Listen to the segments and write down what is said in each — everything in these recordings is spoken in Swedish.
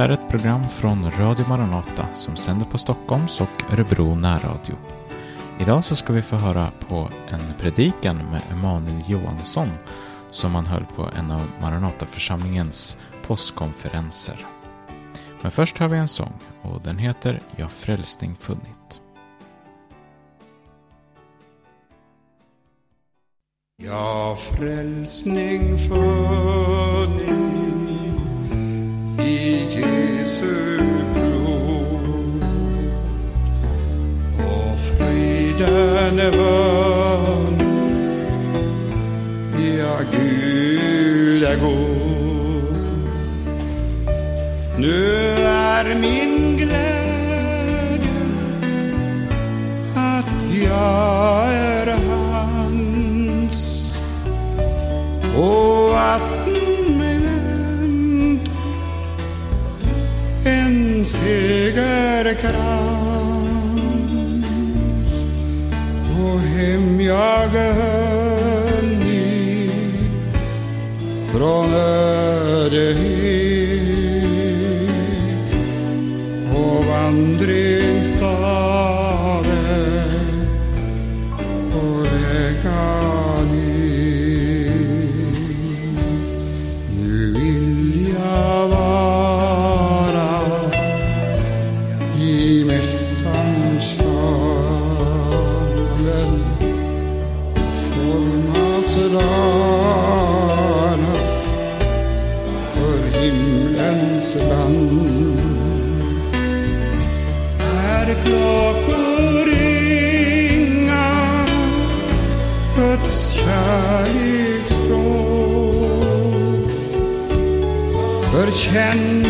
här är ett program från Radio Maranata som sänder på Stockholms och Örebro närradio. Idag så ska vi få höra på en predikan med Emanuel Johansson som han höll på en av Maranataförsamlingens påskkonferenser. Men först har vi en sång och den heter Jag frälsning funnit. Jag frälsning funnit Jesu blod och friden är vunnen Ja, Gud är god. Nu är min formas danas för himlens land. När klockor ringa Guds kärleksspråk för tjänster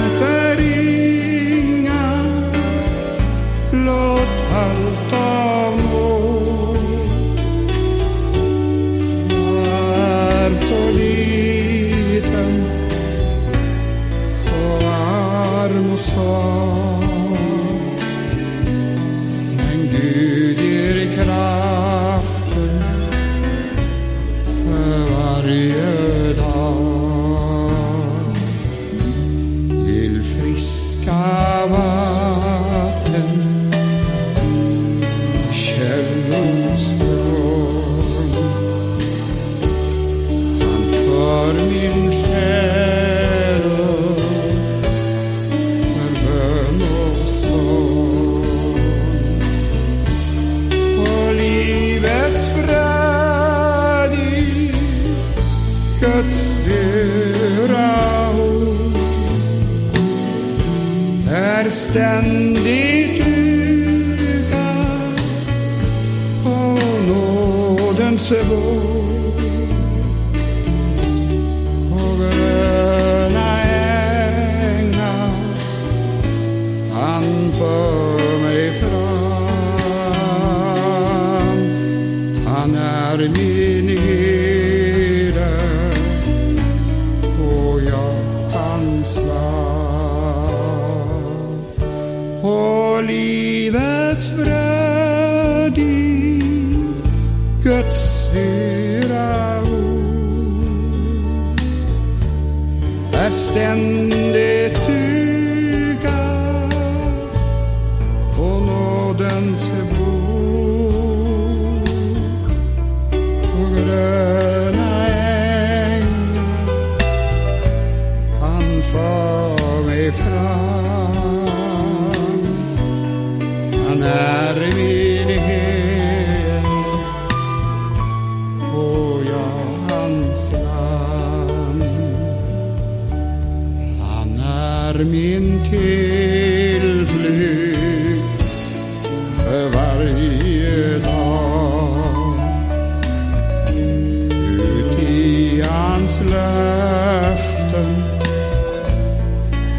livets bröd i Guds dyra ord löften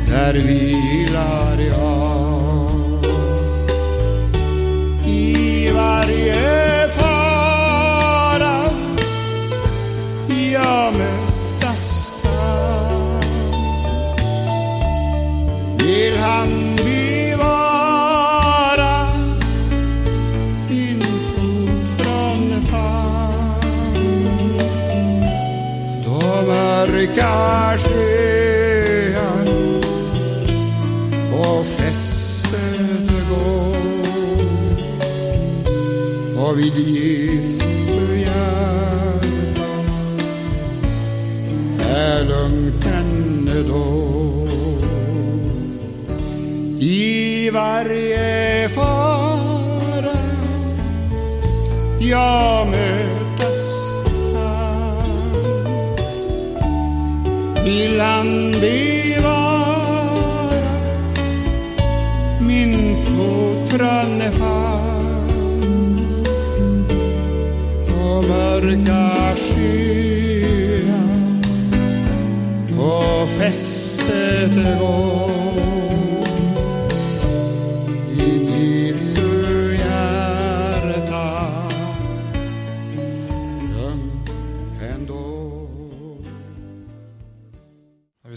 där vilar jag i varje jag mötas. Kan vill han bevara min fottrande famn och mörka skyar på fästet går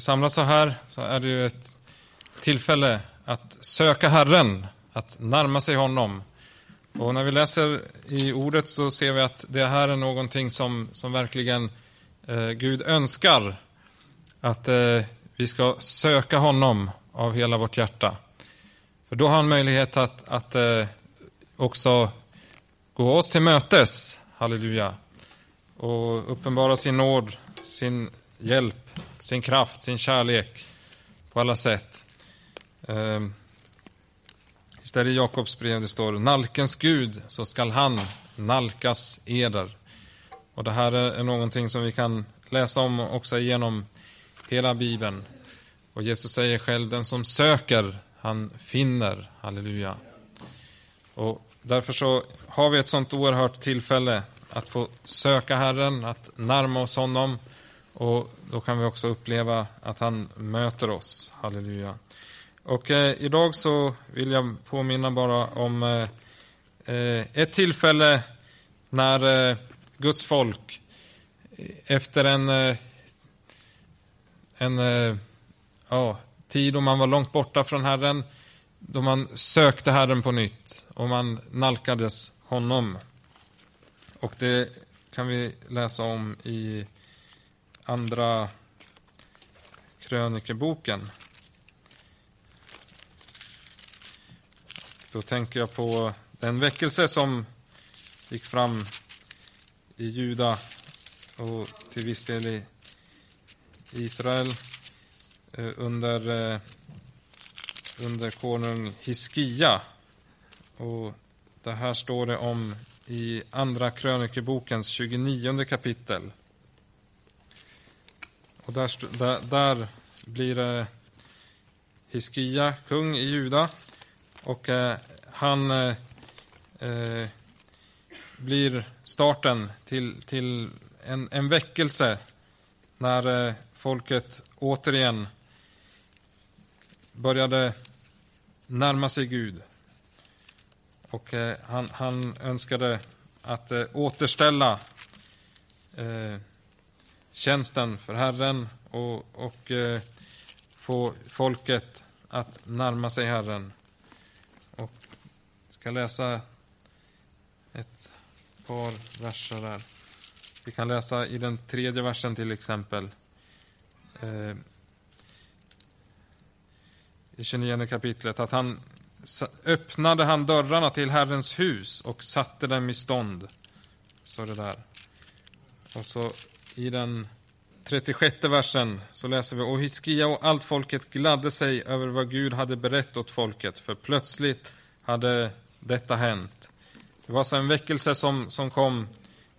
vi samlas så här så är det ju ett tillfälle att söka Herren, att närma sig honom. Och när vi läser i ordet så ser vi att det här är någonting som, som verkligen eh, Gud önskar. Att eh, vi ska söka honom av hela vårt hjärta. För då har han möjlighet att, att eh, också gå oss till mötes, halleluja. Och uppenbara sin nåd, sin hjälp, sin kraft, sin kärlek på alla sätt. Eh, istället i Jakobs brev det står Nalkens Gud, så skall han nalkas eder. Och det här är är någonting som vi kan läsa om också genom hela Bibeln. Och Jesus säger själv, den som söker, han finner. Halleluja. Och därför så har vi ett sånt oerhört tillfälle att få söka Herren, att närma oss honom. Och då kan vi också uppleva att han möter oss. Halleluja. Och eh, idag så vill jag påminna bara om eh, eh ett tillfälle när eh, Guds folk eh, efter en, eh, en ja, tid då man var långt borta från Herren, då man sökte Herren på nytt och man nalkades honom. Och det kan vi läsa om i andra krönikeboken. Då tänker jag på den väckelse som gick fram i Juda och till viss del i Israel eh, under, eh, under konung Hiskia. Och det här står det om i Andra krönikebokens 29 kapitel. Och där, där, där blir det Hiskia kung i Juda och eh, han eh, eh, blir starten till, till en, en väckelse när eh, folket återigen började närma sig Gud. Och eh, han, han önskade att eh, återställa eh, tjänsten för Herren och, och eh, få folket att närma sig Herren. Och jag ska läsa ett par verser där. Vi kan läsa i den tredje versen till exempel. Eh, I 29 kapitlet att han öppnade han dörrarna till Herrens hus och satte dem i stånd. Så det där. Och så i den 36 versen så läser vi Och Hiskia och allt folket gladde sig över vad Gud hade berett åt folket, för plötsligt hade detta hänt. Det var alltså en väckelse som, som kom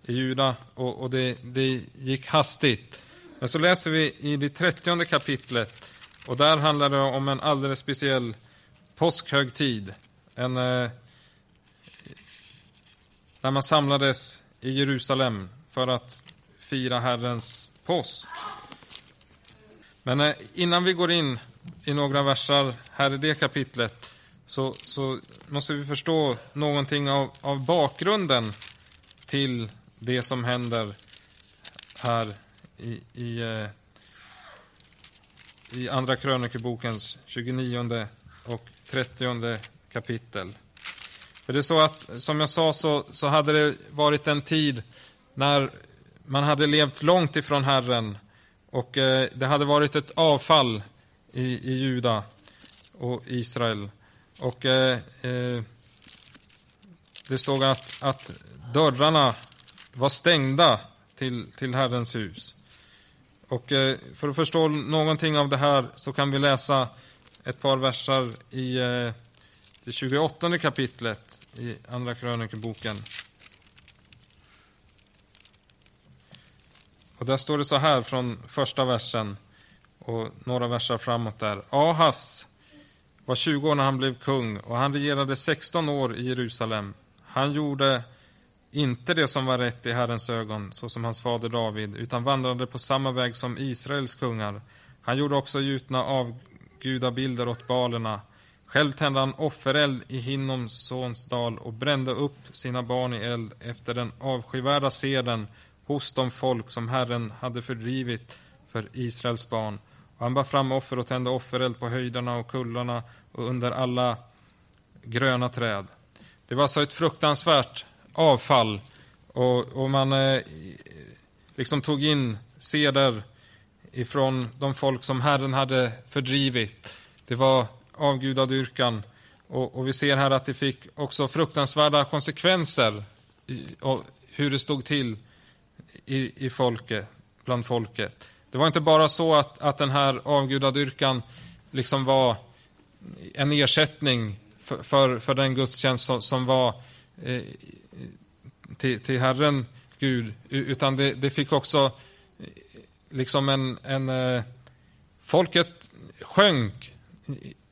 i Juda och, och det, det gick hastigt. Men så läser vi i det 30 kapitlet och där handlar det om en alldeles speciell påskhögtid. En, eh, när man samlades i Jerusalem för att fira Herrens påsk. Men eh, innan vi går in i några versar här i det kapitlet så, så måste vi förstå någonting av, av bakgrunden till det som händer här i, i, eh, i Andra krönikebokens 29 och 30 kapitel. För det är så att, som jag sa, så, så hade det varit en tid när man hade levt långt ifrån Herren och eh, det hade varit ett avfall i, i Juda och Israel. Och eh, eh, det stod att, att dörrarna var stängda till, till Herrens hus. Och eh, för att förstå någonting av det här så kan vi läsa ett par verser i eh, det 28 kapitlet i Andra krönikeboken. Och där står det så här från första versen och några verser framåt där. Ahas var 20 år när han blev kung och han regerade 16 år i Jerusalem. Han gjorde inte det som var rätt i Herrens ögon, så som hans fader David, utan vandrade på samma väg som Israels kungar. Han gjorde också gjutna avgudabilder åt balerna. Själv tände han offereld i Hinnoms sons dal och brände upp sina barn i eld efter den avskyvärda seden hos de folk som Herren hade fördrivit för Israels barn. Och han bar fram offer och tände offereld på höjderna och kullarna och under alla gröna träd. Det var alltså ett fruktansvärt avfall och, och man eh, liksom tog in seder ifrån de folk som Herren hade fördrivit. Det var avgudadyrkan och, och vi ser här att det fick också fruktansvärda konsekvenser i, och hur det stod till i, i folket, bland folket. Det var inte bara så att, att den här avgudadyrkan liksom var en ersättning för, för, för den gudstjänst som, som var eh, till, till Herren Gud, utan det, det fick också eh, liksom en, en eh, folket sjönk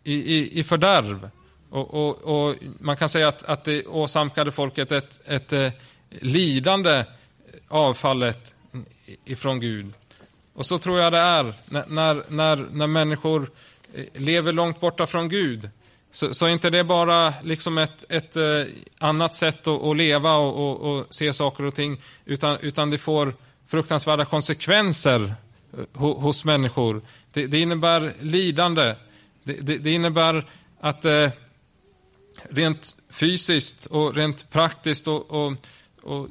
i, i, i fördärv. Och, och, och, man kan säga att, att det åsamkade folket ett, ett, ett lidande avfallet ifrån Gud. Och så tror jag det är när, när, när människor eh, lever långt borta från Gud. Så, så är inte det bara liksom ett, ett eh, annat sätt att, att leva och, och, och, se saker och ting, utan, utan det får fruktansvärda konsekvenser eh, hos människor. Det, det, innebär lidande. Det, det, det innebär att eh, rent fysiskt och rent praktiskt och, och, och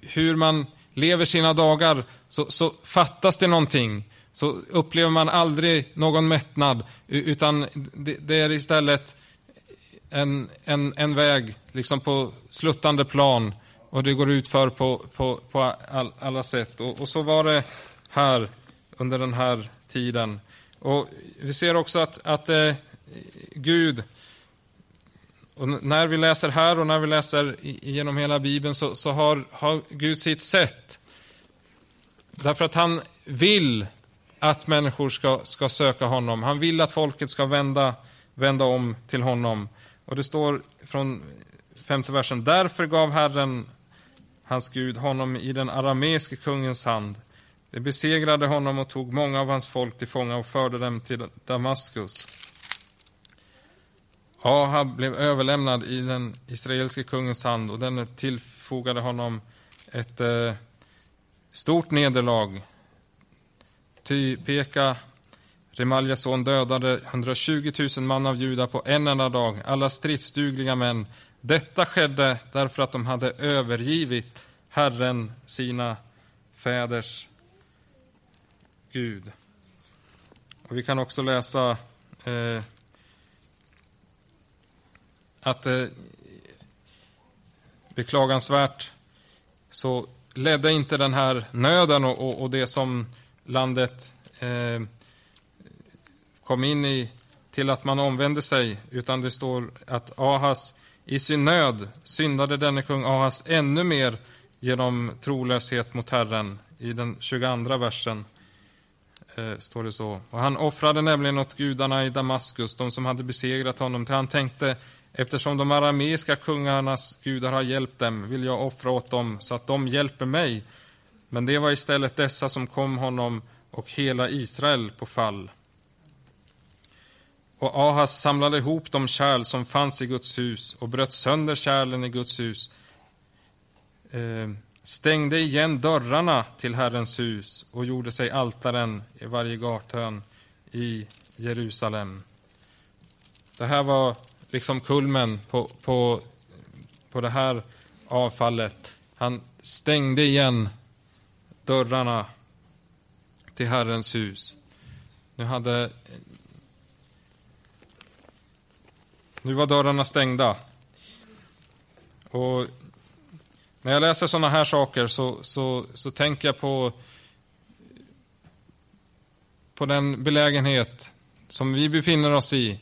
hur man lever sina dagar så, så fattas det någonting. Så upplever man aldrig någon mättnad, utan det, det är istället en, en, en väg liksom på sluttande plan och det går ut för på, på, på all, alla sätt. Och, och, så var det här under den här tiden. Och Vi ser också att, att eh, Gud, och när vi läser här och när vi läser genom hela Bibeln så, så har, har Gud sitt sätt. Därför att han vill att människor ska, ska söka honom. Han vill att folket ska vända, vända om till honom. Och det står från femte versen. Därför gav Herren, hans Gud, honom i den arameiske kungens hand. Det besegrade honom och tog många av hans folk till fånga och förde dem till Damaskus. Ahab blev överlämnad i den israeliske kungens hand och den tillfogade honom ett eh, stort nederlag. Ty Peka Remaljas son dödade 120 000 man av Juda på en enda dag, alla stridsdugliga män. Detta skedde därför att de hade övergivit Herren, sina fäders Gud. Och vi kan också läsa eh, att eh, beklagansvärt så ledde inte den här nöden och, och, och det som landet eh, kom in i till att man omvände sig, utan det står att Ahas i sin nöd syndade denne kung Ahas ännu mer genom trolöshet mot Herren. I den 22 versen eh, står det så. Och han offrade nämligen åt gudarna i Damaskus, de som hade besegrat honom, till han tänkte Eftersom de arameiska kungarnas gudar har hjälpt dem vill jag offra åt dem så att de hjälper mig. Men det var istället dessa som kom honom och hela Israel på fall. Och Ahas samlade ihop de kärl som fanns i Guds hus och bröt sönder kärlen i Guds hus, eh, stängde igen dörrarna till Herrens hus och gjorde sig altaren i varje gathörn i Jerusalem. Det här var liksom kulmen på, på, på det här avfallet. Han stängde igen dörrarna till Herrens hus. Nu hade nu var dörrarna stängda. Och när jag läser sådana här saker så, så, så tänker jag på, på den belägenhet som vi befinner oss i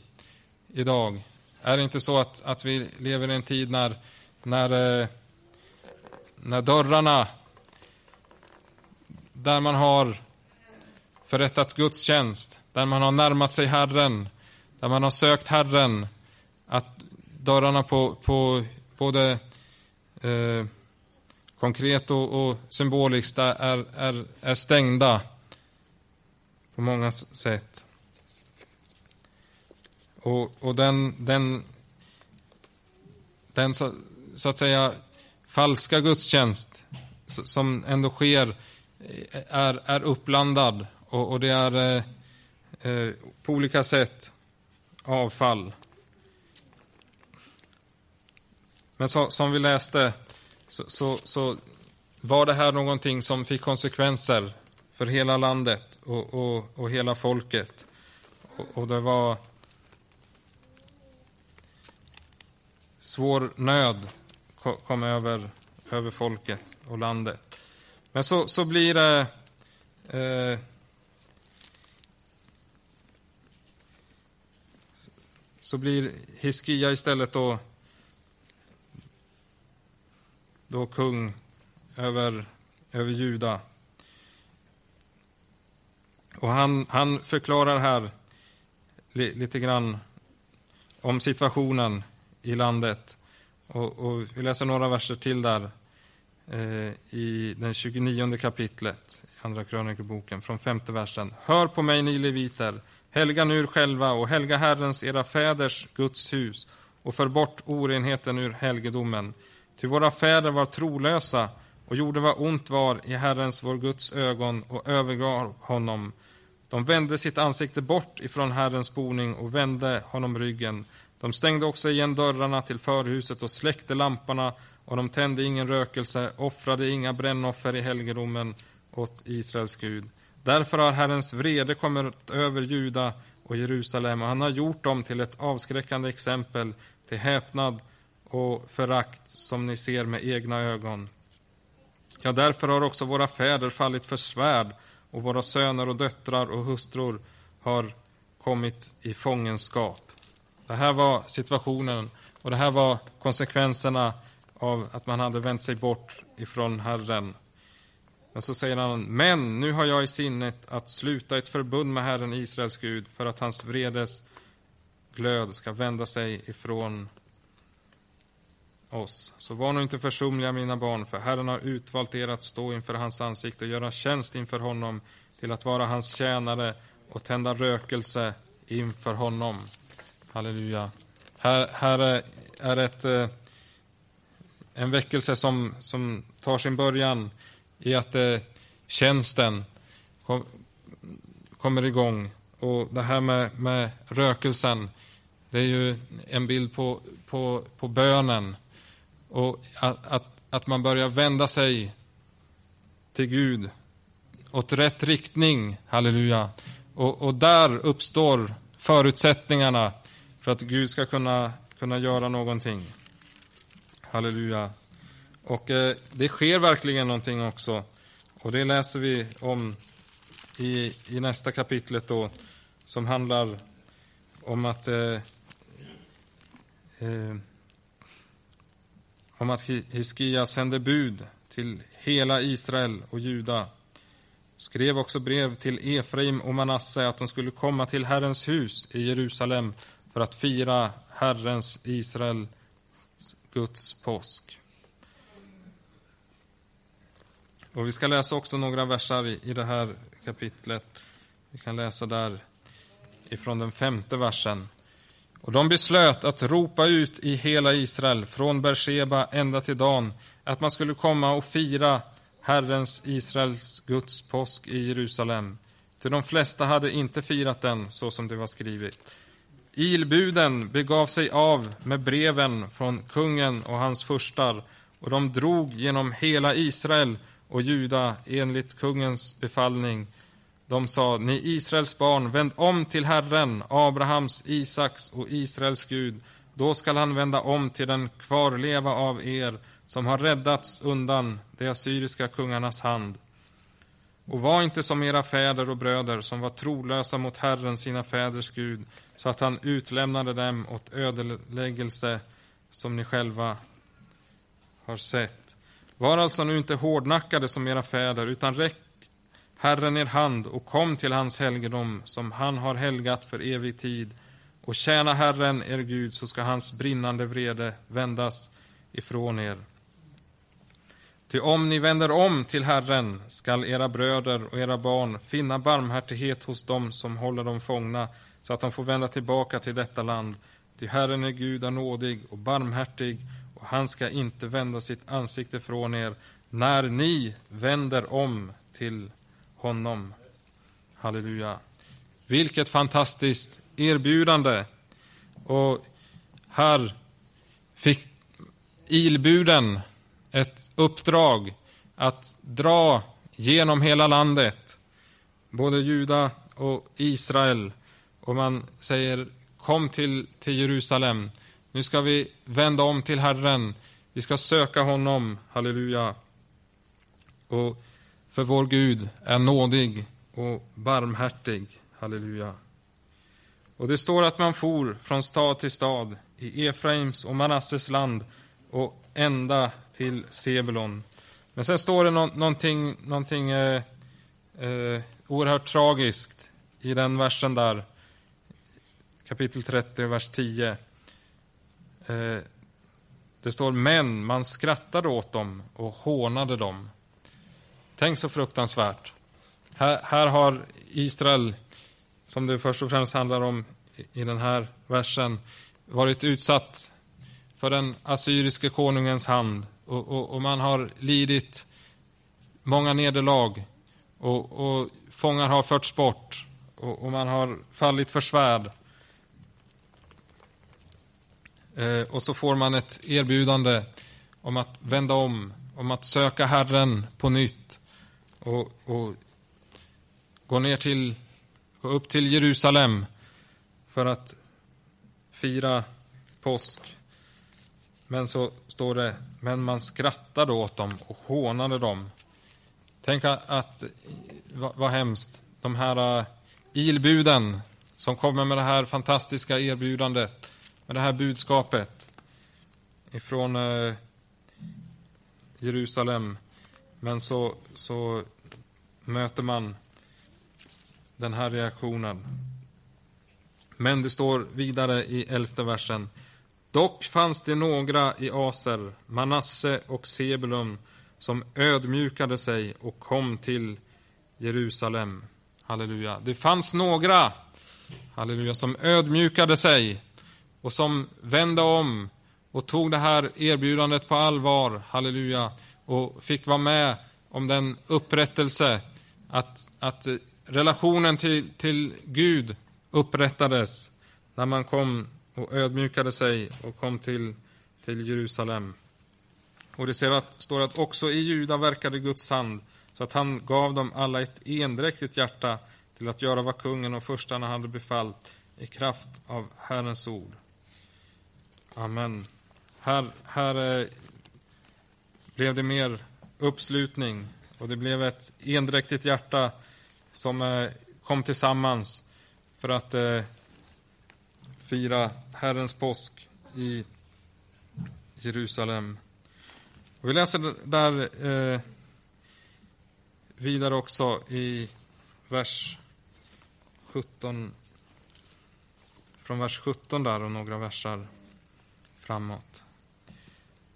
idag. Är det inte så att, att vi lever i en tid när, när, eh, när dörrarna där man har förrättat gudstjänst, där man har närmat sig Herren, där man har sökt Herren, att dörrarna på, på både eh, konkret och, och symboliskt är, är, är stängda på många sätt. Och, och den, den, den så, så, att säga falska gudstjänst som ändå sker eh, är, är uppblandad och, och det är eh, eh, på olika sätt avfall. Men så, som vi läste så, så, så, var det här någonting som fick konsekvenser för hela landet och, och, och hela folket. Och, och, det var svår nöd kom över, över folket och landet. Men så, så blir det eh, så blir Hiskia istället då, då kung över, över Juda. Och han, han förklarar här li, lite grann om situationen i landet. Och, och vi läser några verser till där eh, i den 29 kapitlet i Andra krönikeboken från femte versen. Hör på mig ni leviter, helga nu er själva och helga Herrens, era fäders, Guds hus och för bort orenheten ur helgedomen. Ty våra fäder var trolösa och gjorde vad ont var i Herrens, vår Guds ögon och övergav honom. De vände sitt ansikte bort ifrån Herrens boning och vände honom ryggen. De stängde också igen dörrarna till förhuset och släckte lamporna och de tände ingen rökelse, offrade inga brännoffer i helgedomen åt Israels Gud. Därför har Herrens vrede kommit över Juda och Jerusalem och han har gjort dem till ett avskräckande exempel till häpnad och förakt som ni ser med egna ögon. Ja, därför har också våra fäder fallit för svärd och våra söner och döttrar och hustrur har kommit i fångenskap. Det här var situationen och det här var konsekvenserna av att man hade vänt sig bort ifrån Herren. Men så säger han, men nu har jag i sinnet att sluta ett förbund med Herren Israels Gud för att hans vredes glöd ska vända sig ifrån oss. Så var nu inte försumliga, mina barn, för Herren har utvalt er att stå inför hans ansikte och göra tjänst inför honom till att vara hans tjänare och tända rökelse inför honom. Halleluja. Här, här är ett, eh, en väckelse som, som tar sin början i att eh, tjänsten kom, kommer igång. Och det här med, med rökelsen, det är ju en bild på, på, på bönen. Och att, att, att man börjar vända sig till Gud åt rätt riktning, halleluja. Och, och där uppstår förutsättningarna för att Gud ska kunna, kunna göra någonting. Halleluja. Och eh, det sker verkligen någonting också. Och det läser vi om i, i nästa kapitlet då, som handlar om att eh, eh, om att Hiskia sände bud till hela Israel och Juda. Skrev också brev till Efraim och Manasse att de skulle komma till Herrens hus i Jerusalem för att fira Herrens, Israel, Guds påsk. Och Vi ska läsa också några versar i, det här kapitlet. Vi kan läsa där ifrån den femte versen. Och de beslöt att ropa ut i hela Israel, från Beersheba ända till Dan, att man skulle komma och fira Herrens, Israels, Guds påsk i Jerusalem. Till de flesta hade inte firat den så som det var skrivet. Ilbuden begav sig av med breven från kungen och hans furstar och de drog genom hela Israel och Juda enligt kungens befallning. De sa, ni Israels barn, vänd om till Herren, Abrahams, Isaks och Israels Gud, Då skall han vända om till den kvarleva av er som har räddats undan de assyriska kungarnas hand. Och var inte som era fäder och bröder som var trolösa mot Herren, sina fäders Gud, så att han utlämnade dem åt ödeläggelse som ni själva har sett. Var alltså nu inte hårdnackade som era fäder, utan räck Herren er hand och kom till hans helgedom som han har helgat för evig tid och tjäna Herren er Gud så ska hans brinnande vrede vändas ifrån er. Ty om ni vänder om till Herren skall era bröder och era barn finna barmhärtighet hos dem som håller dem fångna så att de får vända tillbaka till detta land. Ty Herren är Gud är nådig och barmhärtig och han ska inte vända sitt ansikte från er när ni vänder om till honom. Halleluja. Vilket fantastiskt erbjudande. Och här fick ilbuden ett uppdrag att dra genom hela landet, både Juda och Israel. Och man säger kom till, till Jerusalem. Nu ska vi vända om till Herren. Vi ska söka honom. Halleluja. Och för vår Gud är nådig och barmhärtig. Halleluja. Och det står att man for från stad till stad i Efraims och Manasses land och ända till Sebulon. Men sen står det no någonting, någonting eh, eh, oerhört tragiskt i den versen där. Kapitel 30, vers 10. Eh, det står men man skrattade åt dem och hånade dem. Tänk så fruktansvärt. Här, här har Israel, som det först och främst handlar om i den här versen, varit utsatt för den assyriske konungens hand och, och, och man har lidit många nederlag och, och fångar har förts bort och, och man har fallit för svärd. Eh, och så får man ett erbjudande om att vända om, om att söka Herren på nytt och, och gå ner till, gå upp till Jerusalem för att fira påsk. Men så står det, men man skrattade åt dem och hånade dem. Tänk att, vad, vad hemskt, de här uh, ilbuden som kommer med det här fantastiska erbjudandet, med det här budskapet ifrån uh, Jerusalem. Men så, så möter man den här reaktionen. Men det står vidare i elfte versen. Dock fanns det några i Aser, Manasse och Sebulun som ödmjukade sig och kom till Jerusalem. Halleluja. Det fanns några, halleluja, som ödmjukade sig och som vände om och tog det här erbjudandet på allvar, halleluja, och fick vara med om den upprättelse att, att relationen till, till Gud upprättades när man kom och ödmjukade sig och kom till, till Jerusalem. Och det står att också i Juda verkade Guds hand så att han gav dem alla ett endräktigt hjärta till att göra vad kungen och förstarna hade befallt i kraft av Herrens ord. Amen. Här, här eh, blev det mer uppslutning och det blev ett endräktigt hjärta som eh, kom tillsammans för att eh, fira Herrens påsk i Jerusalem. Och vi läser där eh, vidare också i vers 17, från vers 17 där och några versar framåt.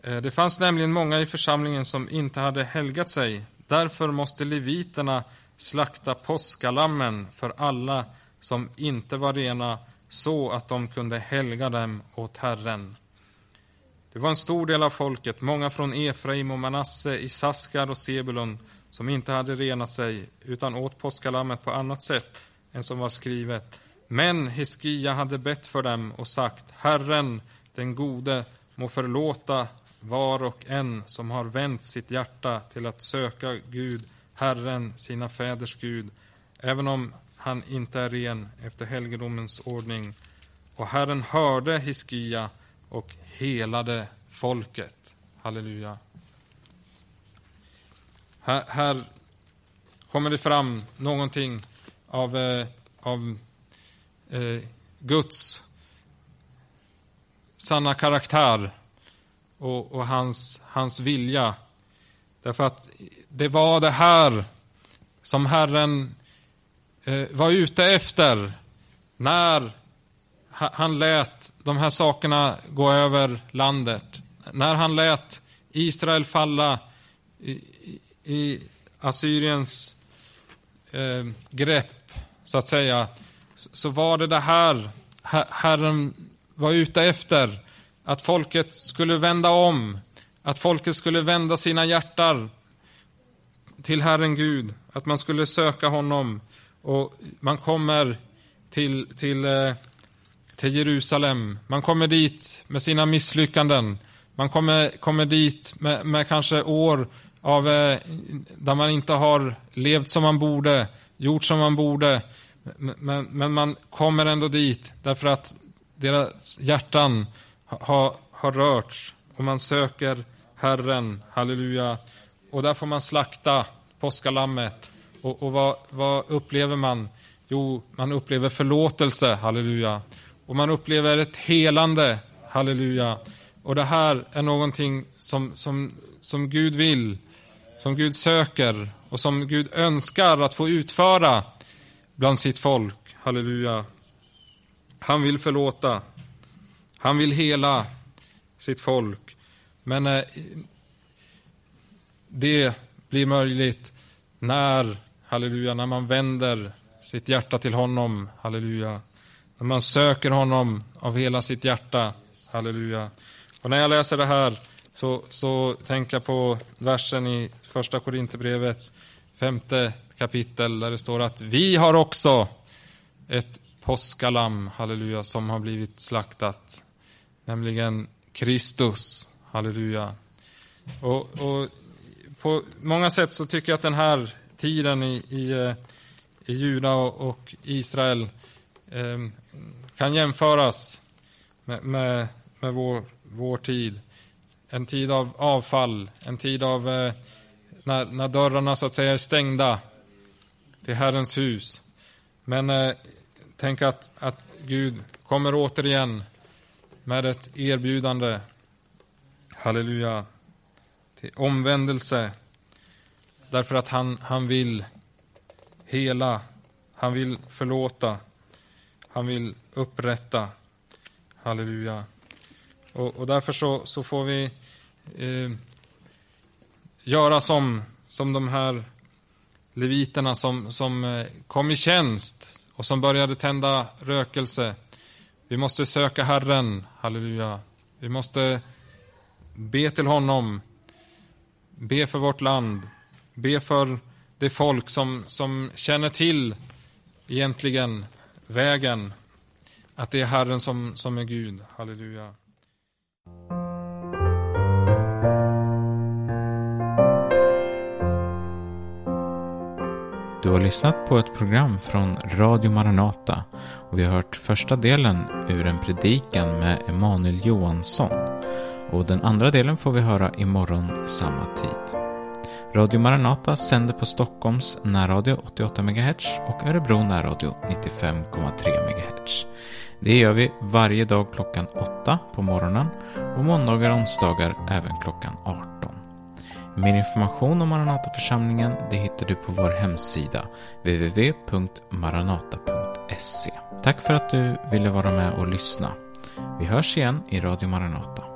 Eh, det fanns nämligen många i församlingen som inte hade helgat sig. Därför måste leviterna slakta påskalammen för alla som inte var rena så att de kunde helga dem åt Herren. Det var en stor del av folket, många från Efraim och Manasse, Isaskar och Sebulon, som inte hade renat sig, utan åt påskalammet på annat sätt än som var skrivet. Men Hiskia hade bett för dem och sagt, Herren, den gode, må förlåta var och en som har vänt sitt hjärta till att söka Gud, Herren, sina fäders Gud, även om han inte är ren efter helgedomens ordning. Och Herren hörde Hiskia och helade folket. Halleluja. Här, här kommer det fram någonting av, eh, av eh, Guds sanna karaktär och, och, hans, hans vilja. Därför att det var det här som Herren Eh, var ute efter när han lät de här sakerna gå över landet. När han lät Israel falla i, i Assyriens eh, grepp, så att säga, så var det det här Herren var ute efter. Att folket skulle vända om, att folket skulle vända sina hjärtan till Herren Gud, att man skulle söka honom. Och man kommer till, till, eh, till Jerusalem, man kommer dit med sina misslyckanden. Man kommer, kommer dit med, med kanske år av, eh, där man inte har levt som man borde, gjort som man borde. Men, men man kommer ändå dit därför att deras hjärtan har, har rörts och man söker Herren, halleluja. Och där får man slakta påskalammet. Och, och vad, vad upplever man? Jo, man upplever förlåtelse, halleluja. Och man upplever ett helande, halleluja. Och det här är någonting som, som, som Gud vill, som Gud söker och som Gud önskar att få utföra bland sitt folk. Halleluja. Han vill förlåta. Han vill hela sitt folk. Men eh, det blir möjligt när, halleluja, när man vänder sitt hjärta till honom, halleluja. När man söker honom av hela sitt hjärta, halleluja. Och när jag läser det här så, så tänker jag på versen i första Korinthierbrevets femte kapitel där det står att vi har också ett påskalamm, halleluja, som har blivit slaktat. Nämligen Kristus, halleluja. Och, och på många sätt så tycker jag att den här tiden i, i, eh, i Juda och, och Israel eh, kan jämföras med, med, med vår, vår tid. En tid av avfall, en tid av eh, när, när dörrarna så att säga är stängda till Herrens hus. Men eh, tänk att, att Gud kommer återigen med ett erbjudande. Halleluja. Till omvändelse. Därför att han, han vill hela. Han vill förlåta. Han vill upprätta. Halleluja. Och, och därför så, så får vi eh, göra som, som de här leviterna som, som eh, kom i tjänst och som började tända rökelse. Vi måste söka Herren, halleluja. Vi måste be till honom, be för vårt land, be för det folk som, som känner till egentligen vägen, att det är Herren som, som är Gud, halleluja. Du har lyssnat på ett program från Radio Maranata och vi har hört första delen ur en predikan med Emanuel Johansson och den andra delen får vi höra imorgon samma tid. Radio Maranata sänder på Stockholms närradio 88 MHz och Örebro närradio 95,3 MHz. Det gör vi varje dag klockan 8 på morgonen och måndagar och onsdagar även klockan 18. Mer information om Maranataförsamlingen det hittar du på vår hemsida www.maranata.se. Tack för att du ville vara med och lyssna. Vi hörs igen i Radio Maranata.